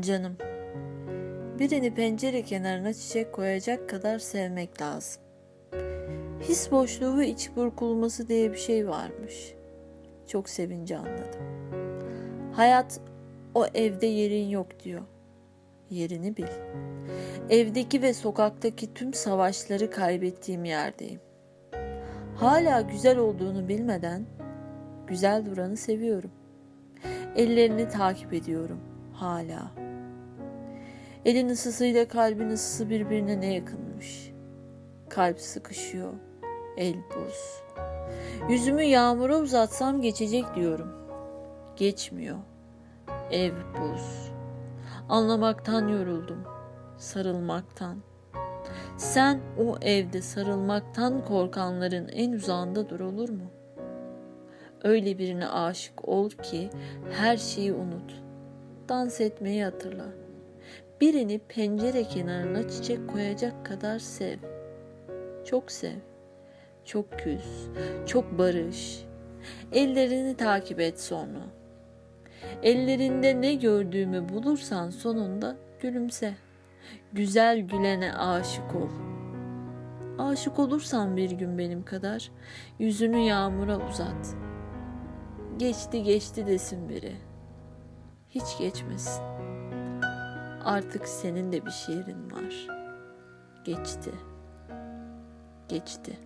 Canım, birini pencere kenarına çiçek koyacak kadar sevmek lazım. His boşluğu ve iç burkulması diye bir şey varmış. Çok sevince anladım. Hayat o evde yerin yok diyor. Yerini bil. Evdeki ve sokaktaki tüm savaşları kaybettiğim yerdeyim. Hala güzel olduğunu bilmeden güzel duranı seviyorum. Ellerini takip ediyorum hala. Elin ısısıyla kalbin ısısı birbirine ne yakınmış. Kalp sıkışıyor, el buz. Yüzümü yağmura uzatsam geçecek diyorum. Geçmiyor. Ev buz. Anlamaktan yoruldum. Sarılmaktan. Sen o evde sarılmaktan korkanların en uzağında dur olur mu? Öyle birine aşık ol ki her şeyi unut. Dans etmeyi hatırla. Birini pencere kenarına çiçek koyacak kadar sev. Çok sev. Çok küs. Çok barış. Ellerini takip et sonra. Ellerinde ne gördüğümü bulursan sonunda gülümse. Güzel gülene aşık ol. Aşık olursan bir gün benim kadar yüzünü yağmura uzat. Geçti geçti desin biri. Hiç geçmesin. Artık senin de bir şiirin var. Geçti. Geçti.